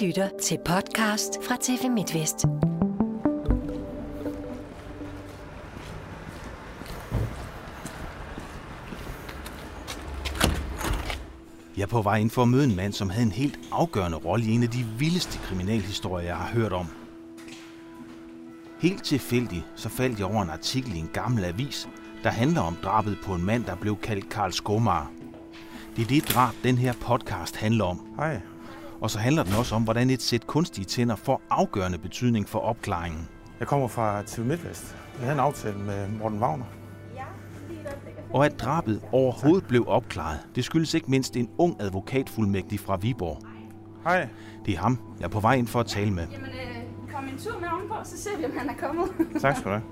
lytter til podcast fra TV MidtVest. Jeg er på vej ind for at møde en mand, som havde en helt afgørende rolle i en af de vildeste kriminalhistorier, jeg har hørt om. Helt tilfældigt så faldt jeg over en artikel i en gammel avis, der handler om drabet på en mand, der blev kaldt Karl Skomar. Det er det drab, den her podcast handler om. Hej. Og så handler den også om, hvordan et sæt kunstige tænder får afgørende betydning for opklaringen. Jeg kommer fra TV MidtVest. Jeg havde en aftale med Morten Wagner. Og at drabet overhovedet blev opklaret, det skyldes ikke mindst en ung advokatfuldmægtig fra Viborg. Hej. Det er ham, jeg er på vej ind for at tale med. Jamen, øh, kom en tur med ovenpå, så ser vi, om han er kommet. Tak skal du have.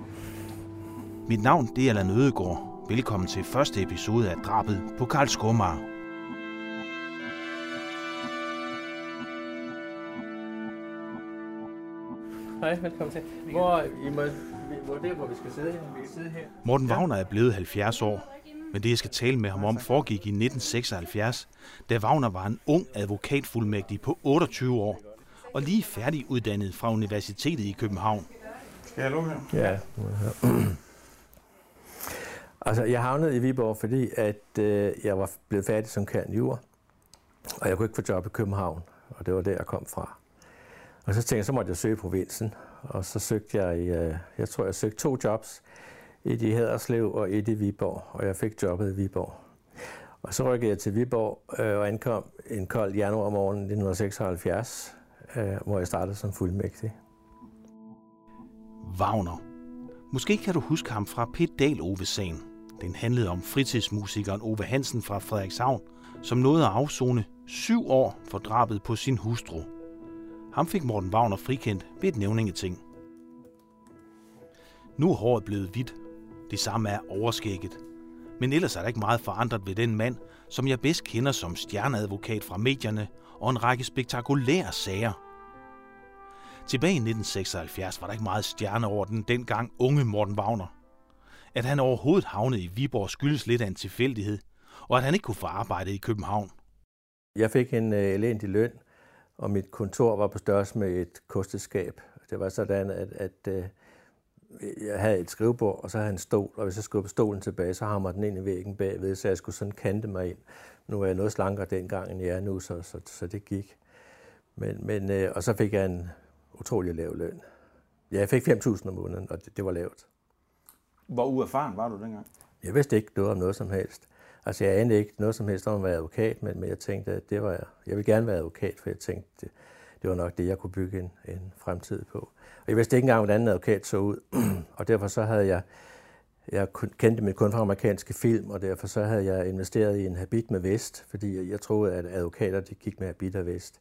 Mit navn det er Allan Ødegård. Velkommen til første episode af drabet på Karl Skomar. Hej, velkommen til. Hvor, I må, hvor er det, hvor vi skal sidde her? Vi kan sidde her. Morten Wagner er blevet 70 år, men det jeg skal tale med ham om foregik i 1976, da Wagner var en ung advokatfuldmægtig på 28 år og lige færdiguddannet fra Universitetet i København. Skal jeg lukke her? Ja. altså, jeg havnede i Viborg, fordi at øh, jeg var blevet færdig som kern jur, og jeg kunne ikke få job i København, og det var der, jeg kom fra. Og så tænkte jeg, så måtte jeg søge i provinsen, og så søgte jeg, i, øh, jeg tror, jeg søgte to jobs, et i Haderslev og et i Viborg, og jeg fik jobbet i Viborg. Og så rykkede jeg til Viborg øh, og ankom en kold januar morgen 1976, øh, hvor jeg startede som fuldmægtig. Wagner. Måske kan du huske ham fra P. Dahl Ove-sagen. Den handlede om fritidsmusikeren Ove Hansen fra Frederikshavn, som nåede at afzone syv år for drabet på sin hustru. Ham fik Morten Wagner frikendt ved et nævningeting. Nu er håret blevet hvidt. Det samme er overskægget. Men ellers er der ikke meget forandret ved den mand, som jeg bedst kender som stjerneadvokat fra medierne og en række spektakulære sager. Tilbage i 1976 var der ikke meget stjerne over den dengang unge Morten Wagner. At han overhovedet havnede i Viborg skyldes lidt af en tilfældighed, og at han ikke kunne få arbejde i København. Jeg fik en øh, elendig løn, og mit kontor var på størrelse med et kosteskab. Det var sådan, at, at øh, jeg havde et skrivebord, og så havde en stol, og hvis jeg skulle på stolen tilbage, så hamrede den ind i væggen bagved, så jeg skulle sådan kante mig ind. Nu var jeg noget slankere dengang, end jeg er nu, så, så, så det gik. Men, men, øh, og så fik jeg en utrolig lav løn. Ja, jeg fik 5.000 om måneden, og det, det var lavt. Hvor uerfaren var du dengang? Jeg vidste ikke noget om noget som helst. Altså, jeg anede ikke noget som helst om at være advokat, men, men jeg tænkte, at det var jeg. Jeg ville gerne være advokat, for jeg tænkte, det, det var nok det, jeg kunne bygge en, en fremtid på. Og jeg vidste ikke engang, hvordan en advokat så ud, og derfor så havde jeg, jeg kendte mig kun fra amerikanske film, og derfor så havde jeg investeret i en habit med vest, fordi jeg troede, at advokater de gik med habit og vest.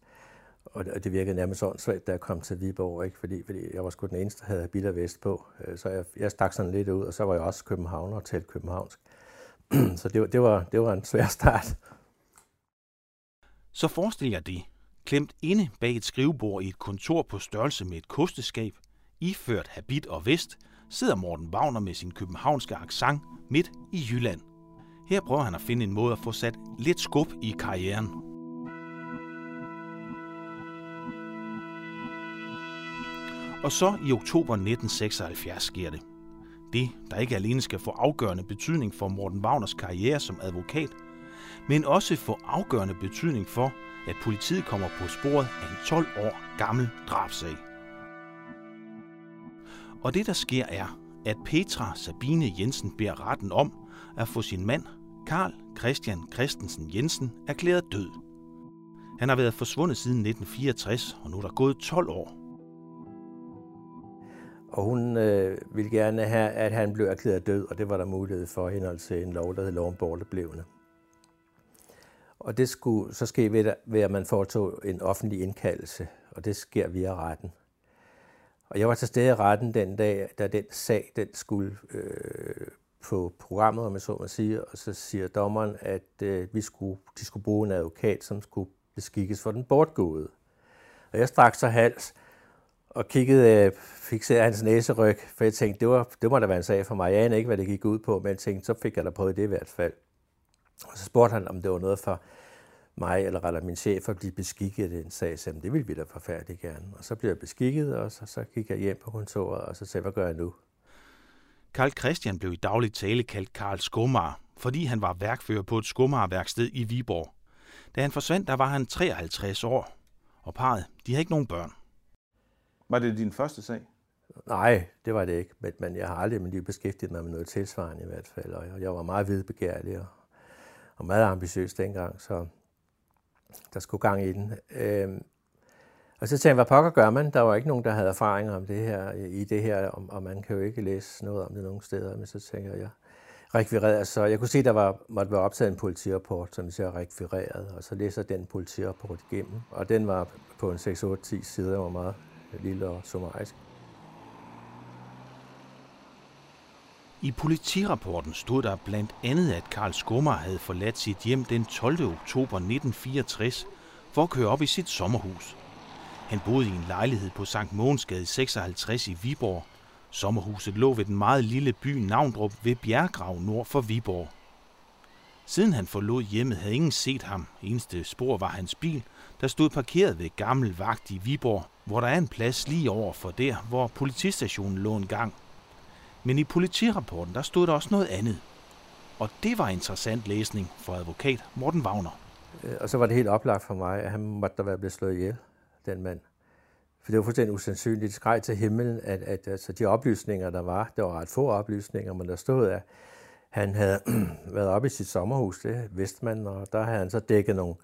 Og det, og det virkede nærmest åndssvagt, da jeg kom til Viborg, ikke? Fordi, fordi jeg var sgu den eneste, der havde habit og vest på. Øh, så jeg, jeg stak sådan lidt ud, og så var jeg også københavner og talte københavnsk. så det det, var, det var en svær start. Så forestil jer det. Klemt inde bag et skrivebord i et kontor på størrelse med et kosteskab, iført habit og vest, sidder Morten Wagner med sin københavnske accent midt i Jylland. Her prøver han at finde en måde at få sat lidt skub i karrieren. Og så i oktober 1976 sker det. Det, der ikke alene skal få afgørende betydning for Morten Wagners karriere som advokat, men også få afgørende betydning for, at politiet kommer på sporet af en 12 år gammel drabsag. Og det, der sker, er, at Petra Sabine Jensen beder retten om at få sin mand, Karl Christian Christensen Jensen, erklæret død. Han har været forsvundet siden 1964, og nu er der gået 12 år. Og hun øh, ville gerne have, at han blev erklæret død, og det var der mulighed for henhold til en lov, der hed lov om borteblevende. Og det skulle så ske ved, ved, at man foretog en offentlig indkaldelse, og det sker via retten. Og jeg var til stede i retten den dag, da den sag den skulle øh, på programmet, om jeg så må sige, og så siger dommeren, at øh, vi skulle, de skulle bruge en advokat, som skulle beskikkes for den bortgåede. Og jeg straks så hals og kiggede, øh, fik fikserede hans næseryg, for jeg tænkte, det, var, det må da være en sag for mig. Jeg anede ikke, hvad det gik ud på, men jeg tænkte, så fik jeg da prøvet det i hvert fald. Og så spurgte han, om det var noget for mig, eller rettere min chef, at blive beskikket i den sag. Så det ville vi da forfærdeligt gerne. Og så blev jeg beskikket, og så, så gik jeg hjem på kontoret, og så sagde hvad gør jeg nu? Karl Christian blev i daglig tale kaldt Karl Skumar, fordi han var værkfører på et skumarværksted i Viborg. Da han forsvandt, der var han 53 år, og parret, de havde ikke nogen børn. Var det din første sag? Nej, det var det ikke, men, men jeg har aldrig i mit liv beskæftiget mig med noget tilsvarende i hvert fald, og jeg var meget hvidbegærlig og, og meget ambitiøs dengang, så der skulle gang i den. Øhm, og så tænkte jeg, hvad pokker gør man? Der var ikke nogen, der havde erfaring om det her, i det her, og man kan jo ikke læse noget om det nogen steder, men så tænker jeg, rekvireret. Så jeg kunne se, der var, måtte være optaget en politirapport, som jeg rekvireret, og så læser den politirapport igennem. Og den var på en 6-8-10 sider, og var meget lille og summarisk. I politirapporten stod der blandt andet, at Karl Skummer havde forladt sit hjem den 12. oktober 1964 for at køre op i sit sommerhus. Han boede i en lejlighed på Sankt Mogensgade 56 i Viborg. Sommerhuset lå ved den meget lille by Navndrup ved Bjerggrav nord for Viborg. Siden han forlod hjemmet, havde ingen set ham. Eneste spor var hans bil, der stod parkeret ved gammel vagt i Viborg, hvor der er en plads lige over for der, hvor politistationen lå en gang. Men i politirapporten, der stod der også noget andet. Og det var interessant læsning for advokat Morten Wagner. Øh, og så var det helt oplagt for mig, at han måtte da være blevet slået ihjel, den mand. For det var fuldstændig usandsynligt. Det skreg til himlen, at, at altså, de oplysninger, der var, det var ret få oplysninger, men der stod, at han havde været oppe i sit sommerhus, det vidste man, og der havde han så dækket nogle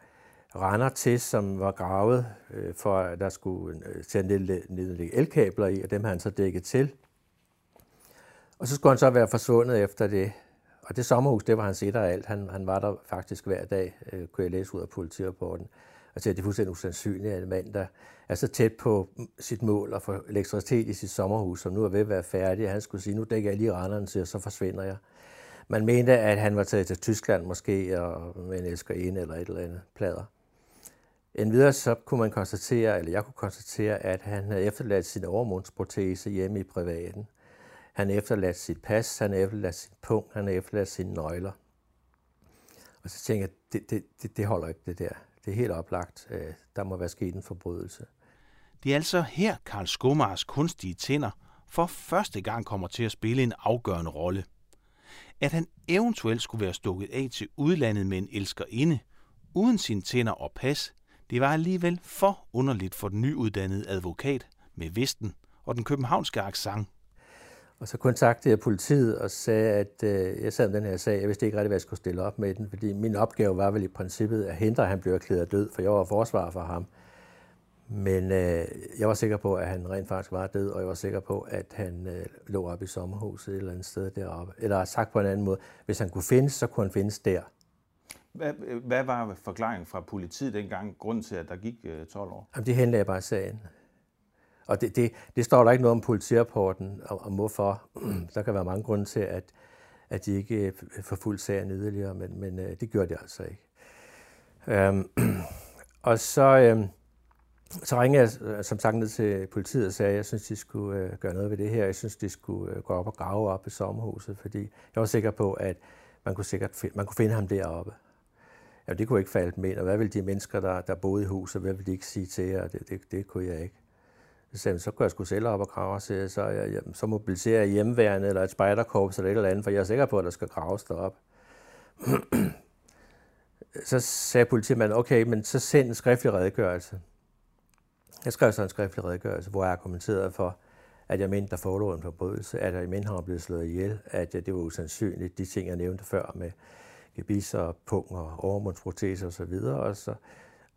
render til, som var gravet, øh, for at der skulle øh, sende lidt elkabler i, og dem havde han så dækket til. Og så skulle han så være forsvundet efter det. Og det sommerhus, det var hans et og alt. Han, han var der faktisk hver dag, øh, kunne jeg læse ud af politirapporten. Og så er det fuldstændig usandsynligt, at en mand, der er så tæt på sit mål og får elektricitet i sit sommerhus, som nu er ved at være færdig, han skulle sige, nu dækker jeg lige renderne til, og så forsvinder jeg. Man mente, at han var taget til Tyskland måske, og med en elskerinde eller et eller andet plader. Endvidere så kunne man konstatere, eller jeg kunne konstatere, at han havde efterladt sin overmundsprotese hjemme i privaten. Han havde efterladt sit pas, han havde efterladt sin punkt, han havde efterladt sine nøgler. Og så tænkte jeg, det, det, det, det holder ikke det der. Det er helt oplagt. Øh, der må være sket en forbrydelse. Det er altså her Karl Skomars kunstige tænder for første gang kommer til at spille en afgørende rolle. At han eventuelt skulle være stukket af til udlandet med en elskerinde, uden sine tænder og pas, det var alligevel for underligt for den nyuddannede advokat med Vesten og den københavnske accent. Og så kontaktede jeg politiet og sagde, at øh, jeg sad med den her sag. Jeg vidste ikke rigtig, hvad jeg skulle stille op med den, fordi min opgave var vel i princippet at hindre, at han blev erklæret død, for jeg var forsvarer for ham. Men øh, jeg var sikker på, at han rent faktisk var død, og jeg var sikker på, at han øh, lå oppe i sommerhuset et eller andet sted deroppe. Eller sagt på en anden måde, hvis han kunne findes, så kunne han findes der. Hvad, hvad var forklaringen fra politiet dengang, grund til, at der gik 12 øh, år? Jamen, de henlagde bare sagen. Og det, det, det står der ikke noget om politirapporten, om, om hvorfor. der kan være mange grunde til, at, at de ikke forfulgte sagen yderligere, men, men øh, det gjorde de altså ikke. Øhm, og så, øhm, så ringede jeg øh, som sagt ned til politiet og sagde, at jeg synes, de skulle øh, gøre noget ved det her. Jeg synes, de skulle øh, gå op og grave op i sommerhuset, fordi jeg var sikker på, at man kunne, sikkert man kunne finde ham deroppe. Ja, det kunne ikke falde med. Og hvad ville de mennesker, der, der boede i huset, hvad ville de ikke sige til jer? Det, det, det kunne jeg ikke. Så sagde så kunne jeg sgu selv op og grave, så, så, jeg, så mobiliserer jeg hjemmeværende eller et spejderkorps eller et eller andet, for jeg er sikker på, at der skal graves derop. så sagde politimanden, okay, men så send en skriftlig redegørelse. Jeg skrev så en skriftlig redegørelse, hvor jeg kommenterede for, at jeg mente, der forelå en forbrydelse, at jeg mente, han var blevet slået ihjel, at øh, det var usandsynligt, de ting, jeg nævnte før med gebis og pung og overmundsproteser osv., og så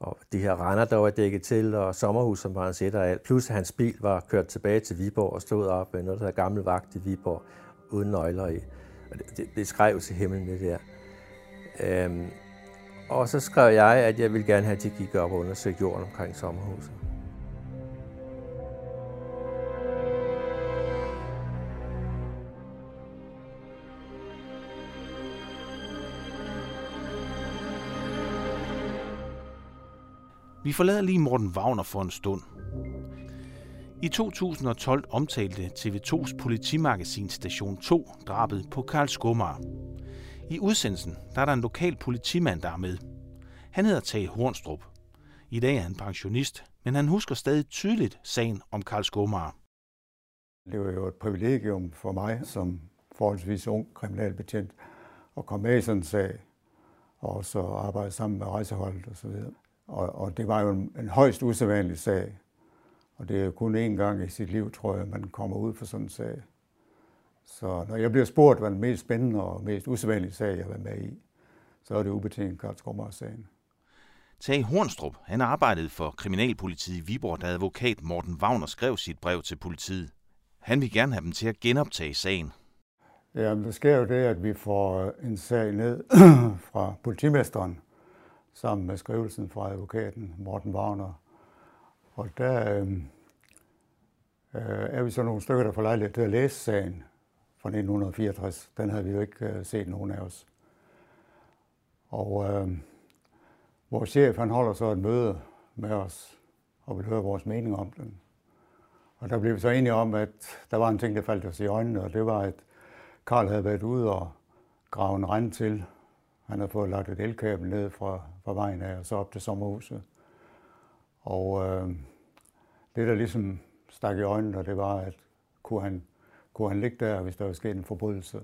og de her render, der var dækket til, og sommerhus, som var en sætter alt. Plus hans bil var kørt tilbage til Viborg og stod op med noget, der gammel vagt i Viborg, uden nøgler i. Og det, det, det skrev til himlen, det der. Øhm, og så skrev jeg, at jeg ville gerne have, at de gik op og undersøgte jorden omkring sommerhuset. Vi forlader lige Morten Wagner for en stund. I 2012 omtalte TV2's politimagasin Station 2 drabet på Karl Skumar. I udsendelsen der er der en lokal politimand, der er med. Han hedder Tage Hornstrup. I dag er han pensionist, men han husker stadig tydeligt sagen om Karl Skomar. Det var jo et privilegium for mig som forholdsvis ung kriminalbetjent at komme med i sådan en sag, og så arbejde sammen med rejseholdet osv. Og, og det var jo en, en højst usædvanlig sag. Og det er kun én gang i sit liv, tror jeg, man kommer ud for sådan en sag. Så når jeg bliver spurgt, hvad den mest spændende og mest usædvanlige sag, jeg har været med i, så er det ubetinget Karl Skommer-sagen. Tage Hornstrup, han arbejdede for Kriminalpolitiet i Viborg, da advokat Morten Wagner skrev sit brev til politiet. Han vil gerne have dem til at genoptage sagen. Jamen, der sker jo det, at vi får en sag ned fra politimesteren, sammen med skrivelsen fra advokaten Morten Wagner. Og der øhm, øh, er vi så nogle stykker, der får lejlighed til at læse sagen fra 1964. Den havde vi jo ikke øh, set nogen af os. Og øh, vores chef han holder så et møde med os og vil høre vores mening om den. Og der blev vi så enige om, at der var en ting, der faldt os i øjnene, og det var, at Karl havde været ude og grave en rand til. Han havde fået lagt et elkabel ned fra, fra vejen af og så op til sommerhuset. Og øh, det, der ligesom stak i øjnene, det var, at kunne han, kunne han ligge der, hvis der var sket en forbrydelse.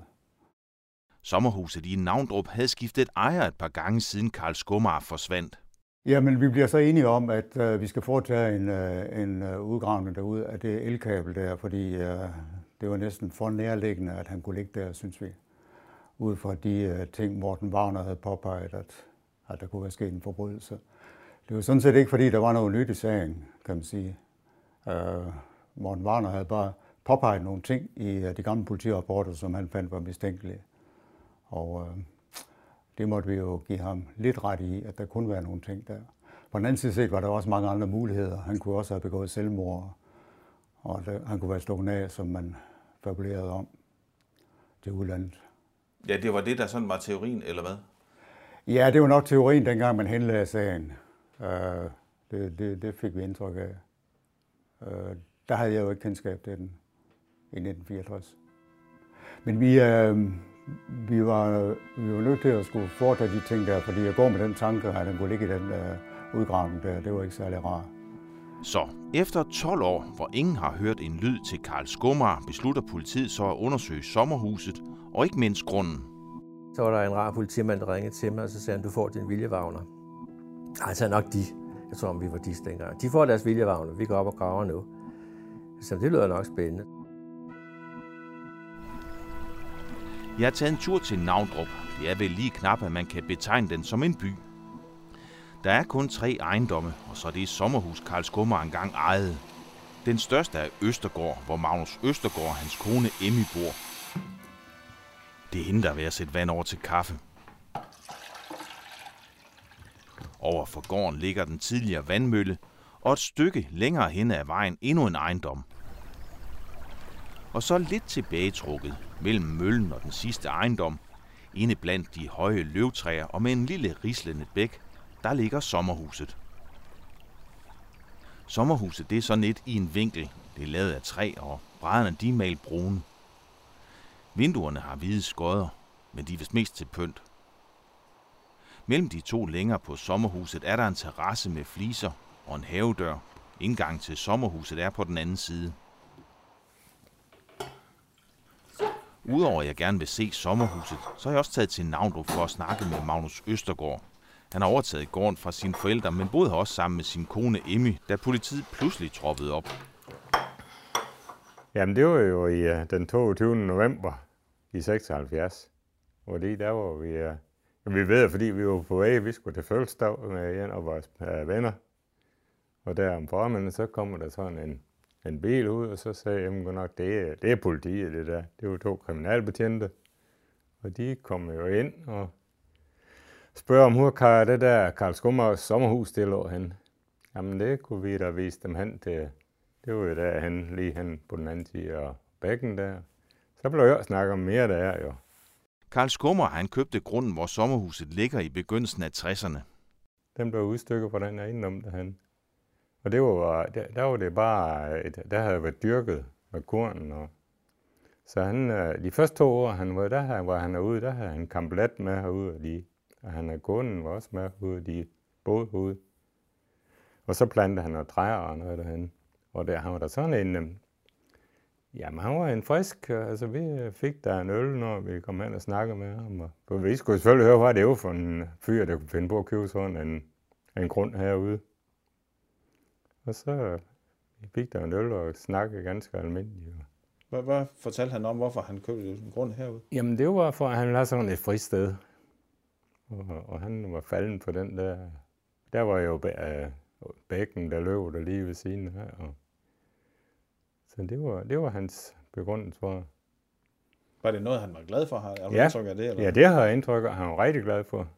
Sommerhuset i Navndrup havde skiftet ejer et par gange siden Karl Skumar forsvandt. Jamen, vi bliver så enige om, at øh, vi skal foretage en, øh, en øh, udgravning derude af det elkabel der, fordi øh, det var næsten for nærliggende, at han kunne ligge der, synes vi. Ud fra de øh, ting, Morten Wagner havde påpeget, at, at der kunne være sket en forbrydelse. Det var sådan set ikke, fordi der var noget nyt i sagen, kan man sige. Øh, Morten Wagner havde bare påpeget nogle ting i øh, de gamle politirapporter, som han fandt var mistænkelige. Og øh, det måtte vi jo give ham lidt ret i, at der kunne være nogle ting der. På den anden side set var der også mange andre muligheder. Han kunne også have begået selvmord, og der, han kunne være stået af, som man fabulerede om til udlandet. Ja, det var det, der sådan var teorien, eller hvad? Ja, det var nok teorien, dengang man henlagde sagen. Uh, det, det, det fik vi indtryk af. Uh, der havde jeg jo ikke kendskab til den i 1964. Men vi, uh, vi, var, vi var nødt til at skulle foretage de ting der, fordi jeg går med den tanke, at den kunne ligge i den uh, udgravning der. Det var ikke særlig rart. Så efter 12 år, hvor ingen har hørt en lyd til Karl Skumar, beslutter politiet så at undersøge sommerhuset og ikke mindst grunden. Så var der en rar politimand, der ringede til mig, og så sagde han, du får din viljevagner. Altså nok de. Jeg tror, om vi var de dengang. De får deres viljevagner. Vi går op og graver nu. Så det lyder nok spændende. Jeg har taget en tur til Navndrup. Det er vel lige knap, at man kan betegne den som en by. Der er kun tre ejendomme, og så er det sommerhus Karl Skummer engang ejede. Den største er Østergård, hvor Magnus Østergård og hans kone Emmy bor. Det er hende, der er ved at sætte vand over til kaffe. Over for gården ligger den tidligere vandmølle, og et stykke længere hen ad vejen endnu en ejendom. Og så lidt tilbagetrukket mellem møllen og den sidste ejendom, inde blandt de høje løvtræer og med en lille rislende bæk, der ligger sommerhuset. Sommerhuset det er sådan et i en vinkel. Det er lavet af træ, og brædderne de er malet brune. Vinduerne har hvide skodder, men de er vist mest til pynt. Mellem de to længere på sommerhuset er der en terrasse med fliser og en havedør. Indgang til sommerhuset er på den anden side. Udover at jeg gerne vil se sommerhuset, så har jeg også taget til Navndrup for at snakke med Magnus Østergaard. Han har overtaget gården fra sine forældre, men boede her også sammen med sin kone Emmy, da politiet pludselig troppede op. Jamen, det var jo i øh, den 22. november i 76. Fordi der var vi... Vi ved, fordi vi var på vej, vi skulle til fødselsdag med en af vores øh, venner. Og der om formanden, så kommer der sådan en, en bil ud, og så sagde jeg, nok, det er, det er politiet, det der. Det var to kriminalbetjente. Og de kom jo ind og spørger om, hun kan det der Karl Skummers sommerhus, det lå hen. Jamen, det kunne vi da vise dem hen til. Det var jo der han lige hen på den anden side af bækken der. Så blev jeg snakket om mere der jo. Karl Skummer, han købte grunden, hvor sommerhuset ligger i begyndelsen af 60'erne. Den blev udstykket på den ejendom derhen. Og det var, der, der var det bare, et, der havde været dyrket med korn. Og, så han, øh, de første to år, han var der, var han ude, der havde han kamplet med herude, og, de, og han og konen var også med herude, de boede ude. Og så plantede han noget træer og noget derhen. Og der, han var der sådan en, øhm, jamen han var en frisk, altså vi fik der en øl, når vi kom hen og snakkede med ham. Og, vi skulle selvfølgelig høre, hvad det var for en fyr, der kunne finde på at købe sådan en, en grund herude. Og så vi fik der en øl og snakkede ganske almindeligt. Hvad, hvad fortalte han om, hvorfor han købte en grund herude? Jamen det var for, at han have sådan et fristed. Og, og han var falden på den der. Der var jo bæ- bækken, der løb der lige ved siden her. Og, så det var, det var hans begrundelse for. Var det noget, han var glad for? Har du Ja. indtryk af det? Eller? Ja, det har jeg indtryk af. Han var rigtig glad for,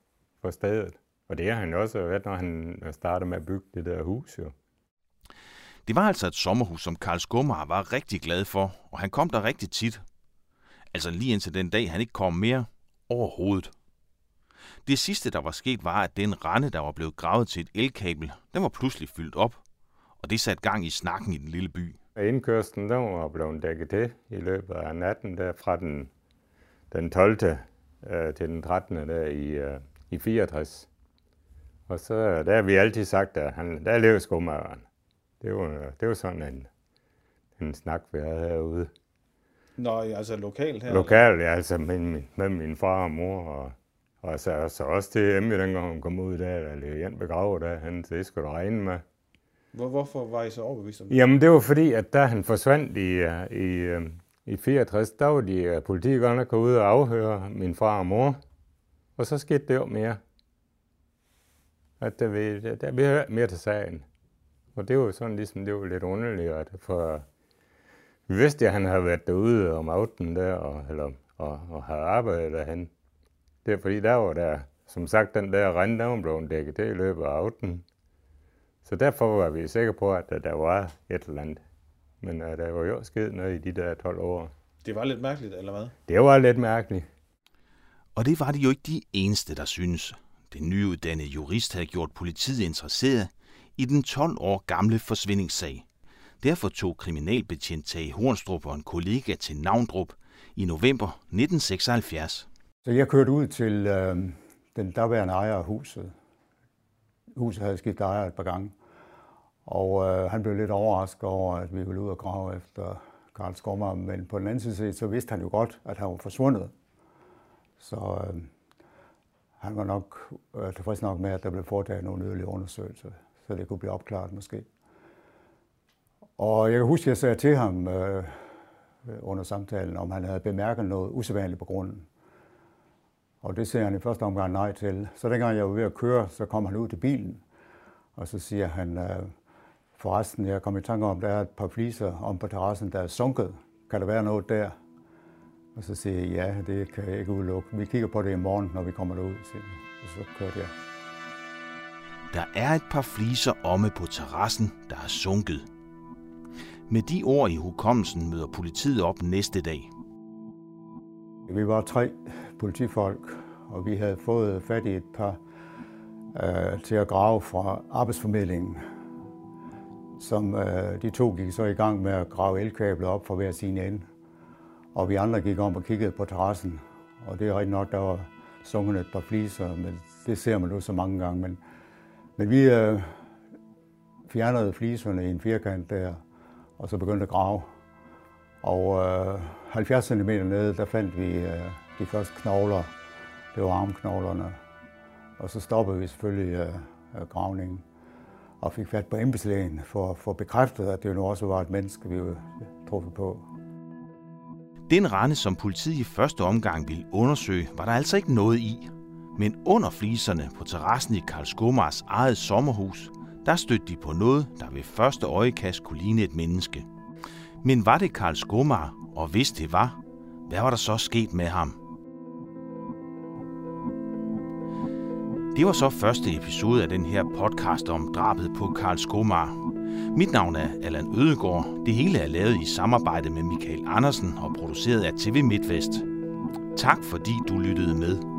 for stedet. Og det har han også været, når han startede med at bygge det der hus. Jo. Det var altså et sommerhus, som Karl Skummer var rigtig glad for, og han kom der rigtig tit. Altså lige indtil den dag, han ikke kom mere overhovedet. Det sidste, der var sket, var, at den rende, der var blevet gravet til et elkabel, den var pludselig fyldt op, og det satte gang i snakken i den lille by. Indkørslen, den var blevet dækket til i løbet af natten, der fra den, den 12. Øh, til den 13. der i, øh, i 64. Og så der har vi altid sagt, at han, der lever skumageren. Det var, det var sådan en, en snak, vi havde herude. Nå, altså lokalt her? Lokalt, ja, altså med, min- med min far og mor, og, og så, så også til Emmy, dengang hun kom ud der, eller igen begravet der, han, det skulle regne med. Hvor, hvorfor var I så overbevist om det? Jamen, det var fordi, at da han forsvandt i, øh, i, øh, i 64, der var de øh, politiet godt nok ude og afhøre min far og mor. Og så skete det jo mere. At der, vi, der, vi hørte mere til sagen. Og det var sådan ligesom, det var lidt underligt, at for vi vidste, at han havde været derude om aftenen der, og, eller, og, og havde arbejdet derhen. Det er fordi, der var der, som sagt, den der rende, der var blevet dækket det i løbet af aftenen. Så derfor var vi sikre på, at der- var et eller andet. Men uh, der var jo sket noget i de der 12 år. Det var lidt mærkeligt, eller hvad? Det var lidt mærkeligt. Og det var de jo ikke de eneste, der synes. Den nyuddannede jurist havde gjort politiet interesseret i den 12 år gamle forsvindingssag. Derfor tog kriminalbetjent Tage Hornstrup og en kollega til Navndrup i november 1976. Så jeg kørte ud til øh, den daværende ejer af huset. Huset havde skiftet ejer et par gange. Og øh, han blev lidt overrasket over, at vi ville ud og grave efter Karl Skommer. Men på den anden side, set, så vidste han jo godt, at han var forsvundet. Så øh, han var nok øh, tilfreds nok med, at der blev foretaget nogle yderligere undersøgelser, så det kunne blive opklaret måske. Og jeg kan huske, at jeg sagde til ham øh, under samtalen, om han havde bemærket noget usædvanligt på grunden. Og det siger han i første omgang nej til. Så dengang jeg var ved at køre, så kom han ud til bilen, og så siger han, øh, forresten, jeg kom i tanke om, der er et par fliser om på terrassen, der er sunket. Kan der være noget der? Og så siger jeg, ja, det kan jeg ikke udelukke. Vi kigger på det i morgen, når vi kommer derud. siger jeg. Og så kørte jeg. Der er et par fliser omme på terrassen, der er sunket. Med de ord i hukommelsen møder politiet op næste dag. Vi var tre politifolk, og vi havde fået fat i et par øh, til at grave fra arbejdsformidlingen. Som øh, de to gik så i gang med at grave elkabler op fra hver sin ende. Og vi andre gik om og kiggede på terrassen. Og det er rigtigt nok, der var sunget et par fliser, men det ser man jo så mange gange. Men, men vi øh, fjernede fliserne i en firkant der, og så begyndte at grave. Og øh, 70 cm nede, der fandt vi øh, de første knogler. Det var armknoglerne. Og så stoppede vi selvfølgelig øh, øh gravningen og fik fat på embedslægen for, for bekræftet, at det jo nu også var et menneske, vi var truffet på. Den rende, som politiet i første omgang ville undersøge, var der altså ikke noget i. Men under fliserne på terrassen i Karl Skomars eget sommerhus, der stødte de på noget, der ved første øjekast kunne ligne et menneske. Men var det Karl Skomar, og hvis det var, hvad var der så sket med ham? Det var så første episode af den her podcast om drabet på Karl Skomar. Mit navn er Allan Ødegård. Det hele er lavet i samarbejde med Michael Andersen og produceret af TV MidtVest. Tak fordi du lyttede med.